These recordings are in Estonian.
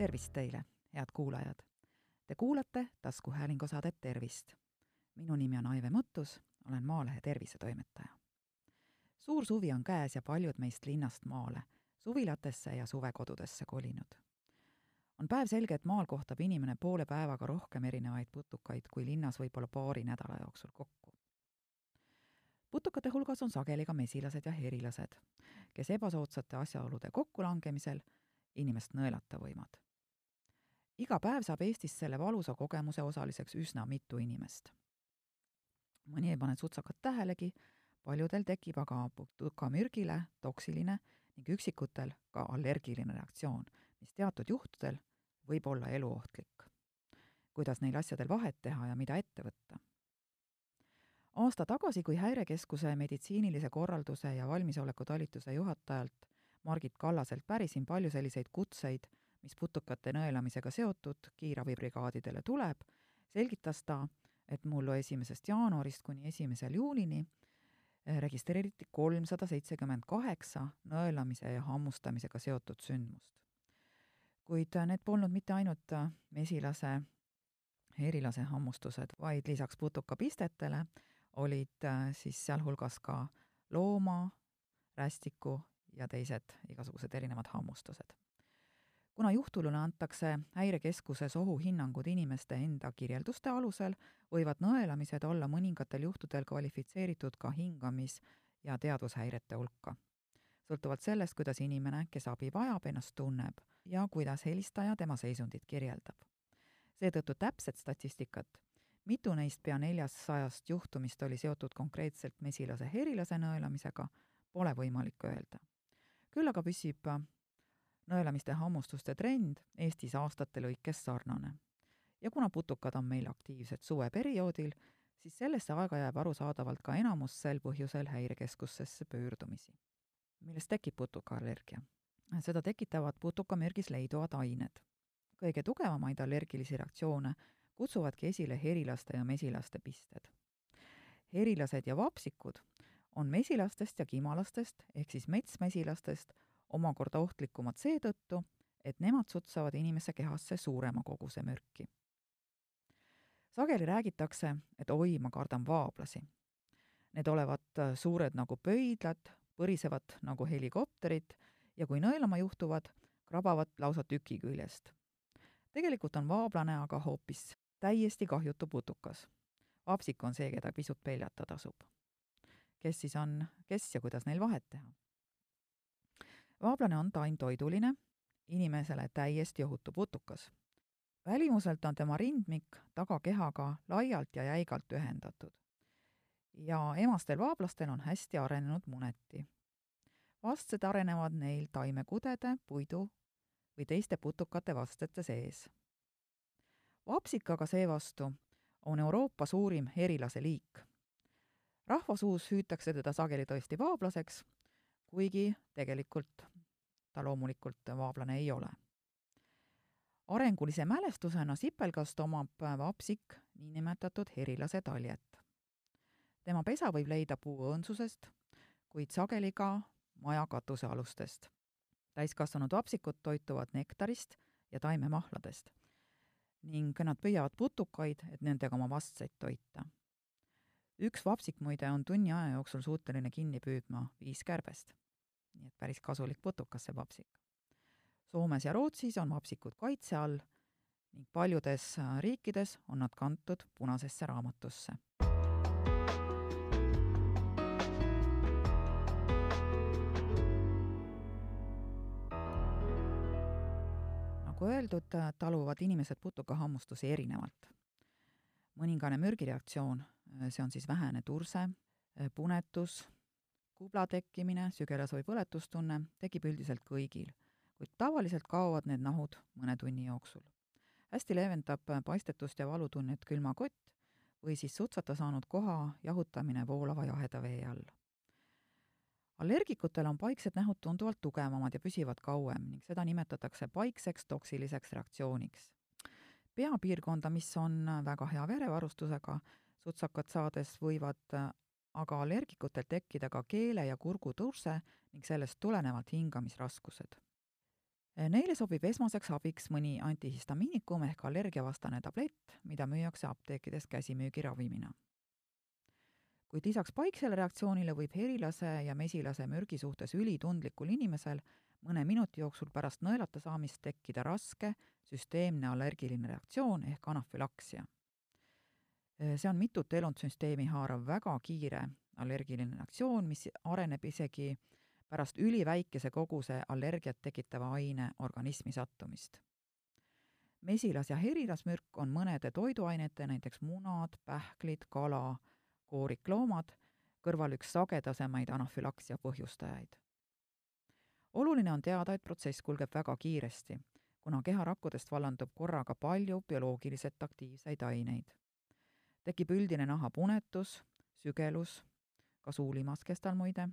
tervist teile, head kuulajad! Te kuulate taskuhäälingu saadet Tervist. minu nimi on Aive Mõttus, olen Maalehe tervisetoimetaja. suur suvi on käes ja paljud meist linnast maale, suvilatesse ja suvekodudesse kolinud. on päevselge, et maal kohtab inimene poole päevaga rohkem erinevaid putukaid kui linnas võib-olla paari nädala jooksul kokku. putukate hulgas on sageli ka mesilased ja herilased, kes ebasoodsate asjaolude kokkulangemisel inimest nõelata võivad. Iga päev saab Eestis selle valusa kogemuse osaliseks üsna mitu inimest. mõni ei pane sutsakat tähelegi, paljudel tekib aga putukamürgile toksiline ning üksikutel ka allergiline reaktsioon, mis teatud juhtudel võib olla eluohtlik. kuidas neil asjadel vahet teha ja mida ette võtta? aasta tagasi, kui Häirekeskuse meditsiinilise korralduse ja valmisoleku talituse juhatajalt Margit Kallaselt pärisin palju selliseid kutseid, mis putukate nõelamisega seotud kiirabibrigaadidele tuleb, selgitas ta, et mullu esimesest jaanuarist kuni esimesel juulini eh, registreeriti kolmsada seitsekümmend kaheksa nõelamise ja hammustamisega seotud sündmust. kuid need polnud mitte ainult mesilase, herilase hammustused, vaid lisaks putukapistetele olid eh, siis sealhulgas ka looma, rästiku ja teised igasugused erinevad hammustused. Kuna juhtulule antakse Häirekeskuses ohuhinnangud inimeste enda kirjelduste alusel, võivad nõelamised olla mõningatel juhtudel kvalifitseeritud ka hingamis- ja teadvushäirete hulka. sõltuvalt sellest, kuidas inimene, kes abi vajab, ennast tunneb ja kuidas helistaja tema seisundit kirjeldab. seetõttu täpset statistikat, mitu neist pea neljasajast juhtumist oli seotud konkreetselt mesilase-herilase nõelamisega, pole võimalik öelda küll aga püsib nõelamiste hammustuste trend Eestis aastate lõikes sarnane. ja kuna putukad on meil aktiivsed suveperioodil, siis sellesse aega jääb arusaadavalt ka enamus sel põhjusel häirekeskusesse pöördumisi. millest tekib putukaallergia? seda tekitavad putukamürgis leiduvad ained. kõige tugevamaid allergilisi reaktsioone kutsuvadki esile herilaste ja mesilaste pisted. herilased ja vapsikud on mesilastest ja kimalastest ehk siis metsmesilastest omakorda ohtlikumad seetõttu, et nemad sutsavad inimese kehasse suurema koguse mürki. sageli räägitakse, et oi, ma kardan vaablasi. Need olevat suured nagu pöidlad, põrisevad nagu helikopterid ja kui nõelama juhtuvad, krabavad lausa tüki küljest. tegelikult on vaablane aga hoopis täiesti kahjutu putukas. vapsik on see, keda pisut peljata tasub kes siis on kes ja kuidas neil vahet teha. Vaablane on taimtoiduline, inimesele täiesti ohutu putukas. välimuselt on tema rindmik tagakehaga laialt ja jäigalt ühendatud. ja emastel vaablastel on hästi arenenud muneti. vastsed arenevad neil taimekudede, puidu või teiste putukate vastete sees. vapsik aga seevastu on Euroopa suurim herilase liik rahvasuus hüütakse teda sageli tõesti vaablaseks, kuigi tegelikult ta loomulikult vaablane ei ole. arengulise mälestusena sipelgast omab vapsik niinimetatud herilase taljet. tema pesa võib leida puuõõnsusest, kuid sageli ka maja katusealustest. täiskasvanud vapsikud toituvad nektarist ja taimemahladest ning nad püüavad putukaid, et nendega oma vastseid toita üks vapsik muide on tunni aja jooksul suuteline kinni püüdma viis kärbest. nii et päris kasulik putukas see vapsik. Soomes ja Rootsis on vapsikud kaitse all ning paljudes äh, riikides on nad kantud punasesse raamatusse. nagu öeldud, äh, taluvad inimesed putukahammustusi erinevalt. mõningane mürgireaktsioon see on siis vähene turse, punetus, kubla tekkimine, sügelas või põletustunne tekib üldiselt kõigil, kuid tavaliselt kaovad need nahud mõne tunni jooksul. hästi leevendab paistetust ja valutunnet külmakott või siis sutsata saanud koha jahutamine voolava jaheda vee all. allergikutel on paiksed nähud tunduvalt tugevamad ja püsivad kauem ning seda nimetatakse paikseks toksiliseks reaktsiooniks. peapiirkonda, mis on väga hea verevarustusega, sutsakat saades võivad äh, aga allergikutel tekkida ka keele- ja kurguturse ning sellest tulenevalt hingamisraskused. Neile sobib esmaseks abiks mõni antihistamiinikum ehk allergiavastane tablett, mida müüakse apteekides käsimüügi ravimina. kuid lisaks paiksele reaktsioonile võib herilase ja mesilase mürgi suhtes ülitundlikul inimesel mõne minuti jooksul pärast nõelata saamist tekkida raske süsteemne allergiline reaktsioon ehk anafülaksia. See on mitut elundsüsteemi haarav väga kiire allergiline reaktsioon, mis areneb isegi pärast üliväikese koguse allergiat tekitava aine organismi sattumist. mesilas- ja herilasmürk on mõnede toiduainete, näiteks munad, pähklid, kala, koorikloomad, kõrval üks sagedasemaid anafülaksia põhjustajaid. oluline on teada, et protsess kulgeb väga kiiresti, kuna keharakkudest vallandub korraga palju bioloogiliselt aktiivseid aineid. Tekib üldine nahapunetus, sügelus, ka suulimaskestal muide,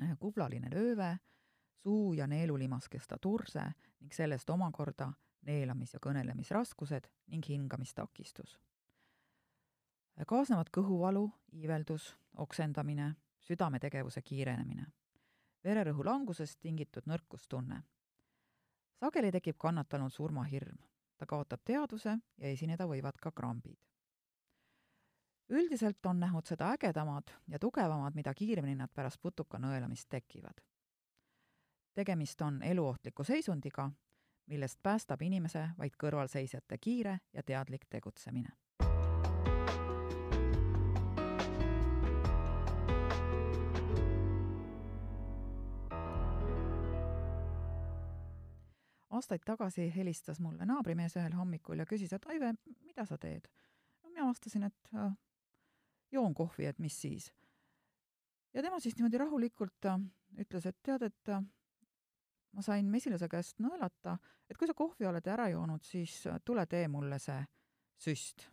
eh, kublaline lööve, suu- ja neelulimaskesta turse ning sellest omakorda neelamis- ja kõnelemisraskused ning hingamistakistus. Kaasnevad kõhuvalu, iiveldus, oksendamine, südametegevuse kiirenemine, vererõhu langusest tingitud nõrkustunne. sageli tekib kannatanul surmahirm, ta kaotab teadvuse ja esineda võivad ka krambid üldiselt on nähud seda ägedamad ja tugevamad, mida kiiremini nad pärast putuka nõelamist tekivad. tegemist on eluohtliku seisundiga, millest päästab inimese vaid kõrvalseisjate kiire ja teadlik tegutsemine. aastaid tagasi helistas mulle naabrimees ühel hommikul ja küsis, et Aive, mida sa teed? no mina vastasin, et äh, joon kohvi, et mis siis. ja tema siis niimoodi rahulikult äh, ütles, et tead, et äh, ma sain mesilase käest nõelata, et kui sa kohvi oled ära joonud, siis äh, tule tee mulle see süst.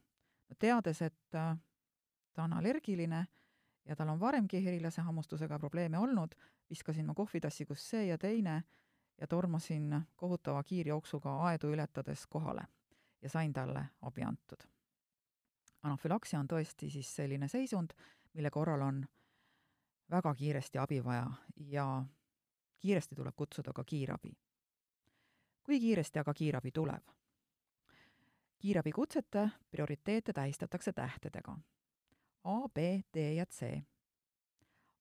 teades, et ta on allergiline ja tal on varemgi herilase hammustusega probleeme olnud, viskasin ma kohvitassi, kus see ja teine ja tormasin kohutava kiirjooksuga aedu ületades kohale ja sain talle abi antud anafülaksia on tõesti siis selline seisund, mille korral on väga kiiresti abi vaja ja kiiresti tuleb kutsuda ka kiirabi. kui kiiresti aga kiirabi tuleb? kiirabikutsete prioriteete tähistatakse tähtedega A, B, D ja C.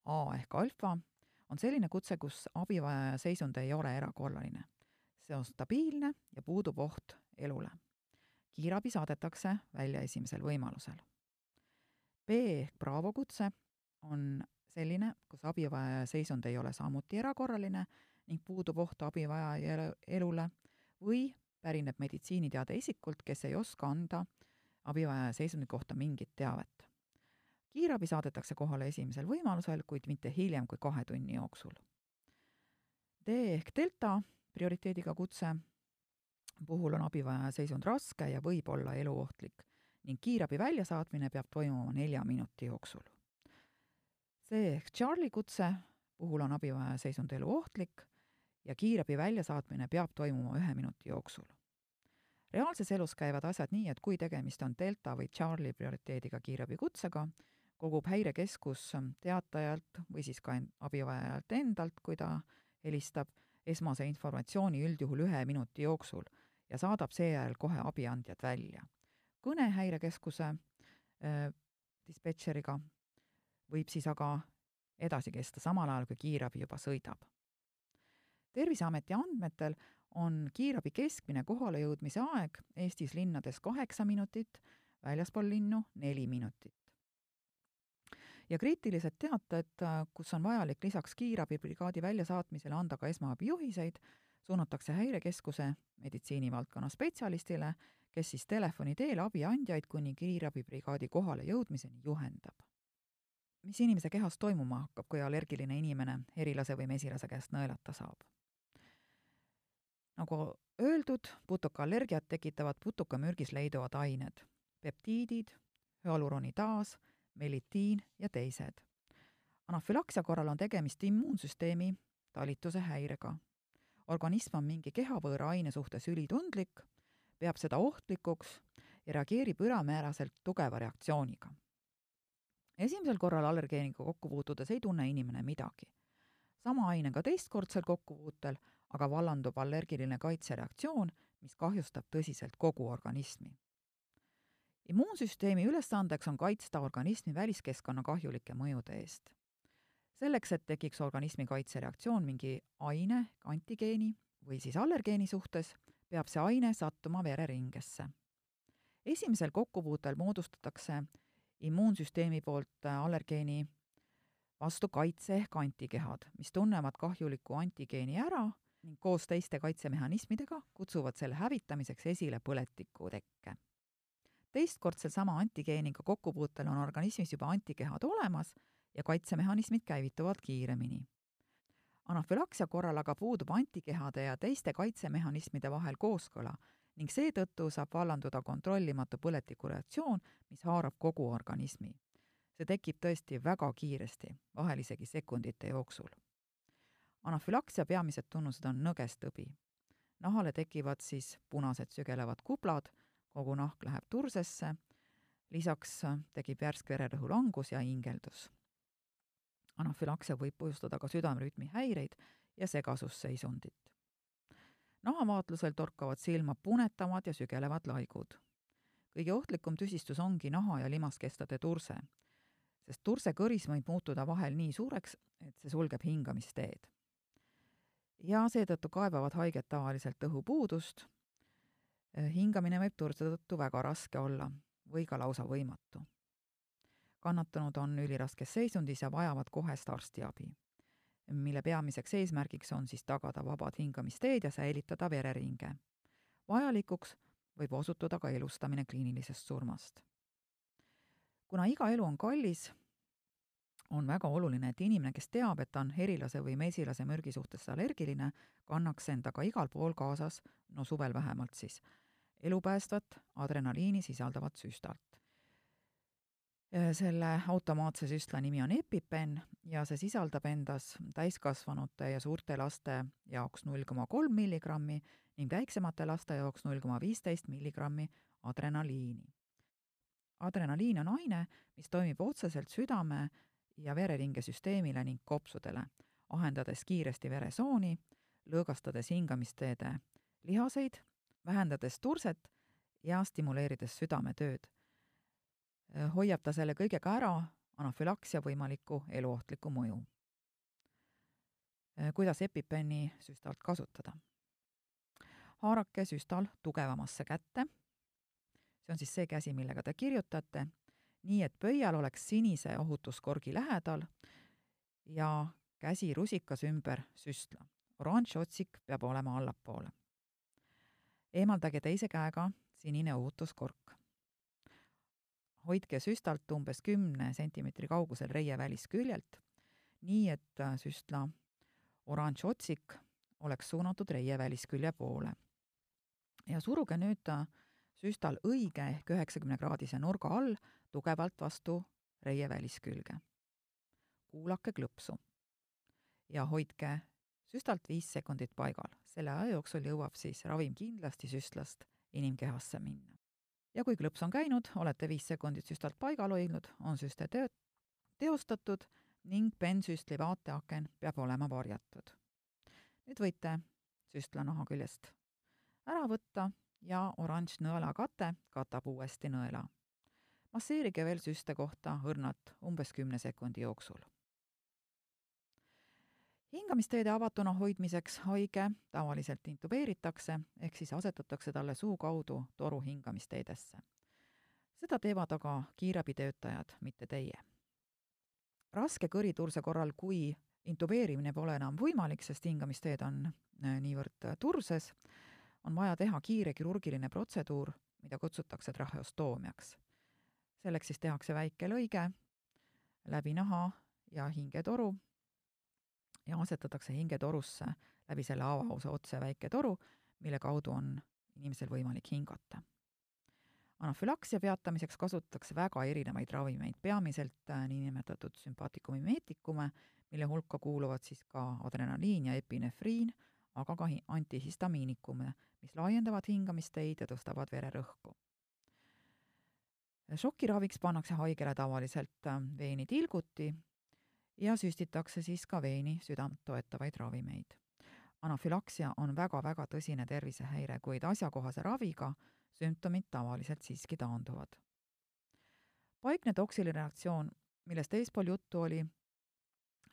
A ehk alfa on selline kutse, kus abivajaja seisund ei ole erakorraline. see on stabiilne ja puudub oht elule kiirabi saadetakse välja esimesel võimalusel. B ehk Bravo kutse on selline, kus abivajaja seisund ei ole samuti erakorraline ning puudub oht abivajaja elule või pärineb meditsiiniteade isikult, kes ei oska anda abivajaja seisundi kohta mingit teavet. kiirabi saadetakse kohale esimesel võimalusel, kuid mitte hiljem kui kahe tunni jooksul. D ehk delta prioriteediga kutse puhul on abivajaja seisund raske ja võib olla eluohtlik ning kiirabi väljasaatmine peab toimuma nelja minuti jooksul. see ehk Charlie kutse puhul on abivajaja seisund eluohtlik ja kiirabi väljasaatmine peab toimuma ühe minuti jooksul. reaalses elus käivad asjad nii, et kui tegemist on Delta või Charlie prioriteediga kiirabikutsega, kogub häirekeskus teatajalt või siis ka abivajajalt endalt, kui ta helistab, esmase informatsiooni üldjuhul ühe minuti jooksul ja saadab seejärel kohe abiandjad välja. kõne häirekeskuse äh, dispetšeriga võib siis aga edasi kesta, samal ajal kui kiirabi juba sõidab. terviseameti andmetel on kiirabi keskmine kohalejõudmise aeg Eestis linnades kaheksa minutit, väljaspool linnu neli minutit. ja kriitilised teated, kus on vajalik lisaks kiirabibrigaadi väljasaatmisele anda ka esmaabijuhiseid, suunatakse Häirekeskuse meditsiinivaldkonna spetsialistile, kes siis telefoni teel abiandjaid kuni kiirabibrigaadi kohale jõudmiseni juhendab. mis inimese kehas toimuma hakkab, kui allergiline inimene herilase või mesilase käest nõelata saab? nagu öeldud, putukaallergiat tekitavad putukamürgis leiduvad ained, peptiidid, hüaluronitaas, melitiin ja teised. anafülaksia korral on tegemist immuunsüsteemi talituse häirega organism on mingi kehavõõra aine suhtes ülitundlik, peab seda ohtlikuks ja reageerib ülemääraselt tugeva reaktsiooniga. esimesel korral allergeeniga kokku puutudes ei tunne inimene midagi. sama ainega teistkordsel kokkupuutel aga vallandub allergiline kaitsereaktsioon, mis kahjustab tõsiselt kogu organismi. immuunsüsteemi ülesandeks on kaitsta organismi väliskeskkonna kahjulike mõjude eest. Selleks, et tekiks organismi kaitsereaktsioon mingi aine, antigeeni või siis allergeeni suhtes, peab see aine sattuma vereringesse. esimesel kokkupuutel moodustatakse immuunsüsteemi poolt allergeeni vastu kaitse ehk antikehad, mis tunnevad kahjuliku antigeeni ära ning koos teiste kaitsemehhanismidega kutsuvad selle hävitamiseks esile põletiku tekke. teistkordselt sama antigeeniga kokkupuutel on organismis juba antikehad olemas ja kaitsemehhanismid käivituvad kiiremini. anafülaksia korral aga puudub antikehade ja teiste kaitsemehhanismide vahel kooskõla ning seetõttu saab vallanduda kontrollimatu põletikureaktsioon, mis haarab kogu organismi. see tekib tõesti väga kiiresti, vahel isegi sekundite jooksul anafülaksia peamised tunnused on nõgestõbi. nahale tekivad siis punased sügelevad kuplad, kogu nahk läheb tursesse, lisaks tekib järsk vererõhu langus ja hingeldus. Anafülaksia võib põhjustada ka südamerütmi häireid ja segasusseisundit. nahavaatlusel torkavad silma punetamad ja sügelevad laigud. kõige ohtlikum tüsistus ongi naha- ja limaskestade turse, sest tursekõris võib muutuda vahel nii suureks, et see sulgeb hingamisteed ja seetõttu kaebavad haiged tavaliselt õhupuudust. Hingamine võib turde tõttu väga raske olla või ka lausa võimatu. Kannatanud on üliraskes seisundis ja vajavad kohest arstiabi, mille peamiseks eesmärgiks on siis tagada vabad hingamisteed ja säilitada vereringe. vajalikuks võib osutuda ka elustamine kliinilisest surmast. kuna iga elu on kallis, on väga oluline, et inimene, kes teab, et ta on herilase või mesilase mürgi suhtes allergiline, kannaks endaga igal pool kaasas, no suvel vähemalt siis, elupäästvat adrenaliini sisaldavat süstalt. Selle automaatse süstla nimi on EpiPen ja see sisaldab endas täiskasvanute ja suurte laste jaoks null koma kolm milligrammi ning väiksemate laste jaoks null koma viisteist milligrammi adrenaliini. adrenaliin on aine, mis toimib otseselt südame ja vereringesüsteemile ning kopsudele, ahendades kiiresti veresooni, lõõgastades hingamisteede lihaseid, vähendades turset ja stimuleerides südametööd. Hoiab ta selle kõigega ära anafülaksia võimaliku eluohtliku mõju. kuidas EpiPeni süstalt kasutada? haarake süstal tugevamasse kätte, see on siis see käsi, millega te kirjutate nii et pöial oleks sinise ohutuskorgi lähedal ja käsi rusikas ümber süstla. oranž otsik peab olema allapoole. eemaldage teise käega sinine ohutuskork. Hoidke süstalt umbes kümne sentimeetri kaugusel reie välisküljelt, nii et süstla oranž otsik oleks suunatud reie väliskülje poole. ja suruge nüüd süstal õige ehk üheksakümne kraadise nurga all tugevalt vastu reie väliskülge. kuulake klõpsu ja hoidke süstalt viis sekundit paigal. selle aja jooksul jõuab siis ravim kindlasti süstlast inimkehasse minna. Ja kui klõps on käinud, olete viis sekundit süstalt paigal hoidnud, on süste töö teostatud ning pensüstli vaateaken peab olema varjatud. nüüd võite süstla naha küljest ära võtta ja oranž nõelakate katab uuesti nõela. masseerige veel süste kohta õrnalt umbes kümne sekundi jooksul. Hingamisteede avatuna hoidmiseks haige tavaliselt intubeeritakse, ehk siis asetatakse talle suu kaudu toru hingamisteedesse. seda teevad aga kiirabitöötajad, mitte teie. raske kõriturse korral, kui intubeerimine pole enam võimalik, sest hingamisteed on äh, niivõrd turses, on vaja teha kiire kirurgiline protseduur, mida kutsutakse traheostoomiaks. selleks siis tehakse väike lõige läbi naha ja hingetoru ja asetatakse hingetorusse läbi selle avaosa otse väike toru, mille kaudu on inimesel võimalik hingata. anafülaksia peatamiseks kasutatakse väga erinevaid ravimeid, peamiselt äh, niinimetatud sümpaatikumimeetikume, mille hulka kuuluvad siis ka adrenaliin ja epinefriin, aga ka antihistamiinikume, mis laiendavad hingamisteid ja tõstavad vererõhku. šokiraviks pannakse haigele tavaliselt äh, veeni tilguti ja süstitakse siis ka veeni südant toetavaid ravimeid. anafülaksia on väga-väga tõsine tervisehäire, kuid asjakohase raviga sümptomid tavaliselt siiski taanduvad. paikne toksiline reaktsioon, millest eespool juttu oli,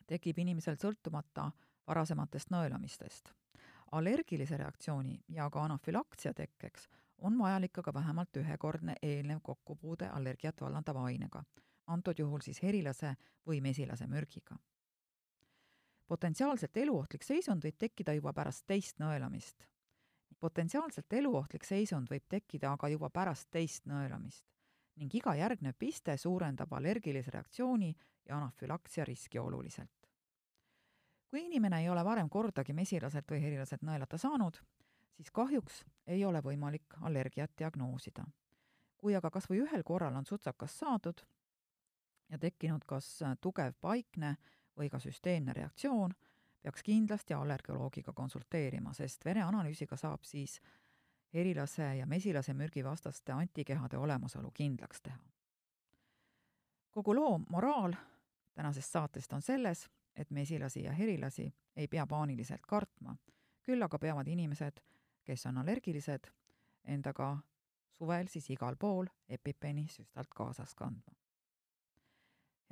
tekib inimesel sõltumata varasematest nõelamistest. allergilise reaktsiooni ja ka anafülaksia tekkeks on vajalik aga vähemalt ühekordne eelnev kokkupuude allergiat vallandava ainega, antud juhul siis herilase või mesilase mürgiga. potentsiaalselt eluohtlik seisund võib tekkida juba pärast teist nõelamist. potentsiaalselt eluohtlik seisund võib tekkida aga juba pärast teist nõelamist ning iga järgnev piste suurendab allergilise reaktsiooni ja anafülaksia riski oluliselt. kui inimene ei ole varem kordagi mesilaselt või herilaselt nõelata saanud, siis kahjuks ei ole võimalik allergiat diagnoosida. kui aga kas või ühel korral on sutsakas saadud ja tekkinud kas tugev paikne või ka süsteemne reaktsioon, peaks kindlasti allergoloogiga konsulteerima, sest vereanalüüsiga saab siis herilase ja mesilase mürgi vastaste antikehade olemasolu kindlaks teha. kogu loo moraal tänasest saatest on selles, et mesilasi ja herilasi ei pea paaniliselt kartma, küll aga peavad inimesed kes on allergilised, endaga suvel siis igal pool EpiPeni süstalt kaasas kandma.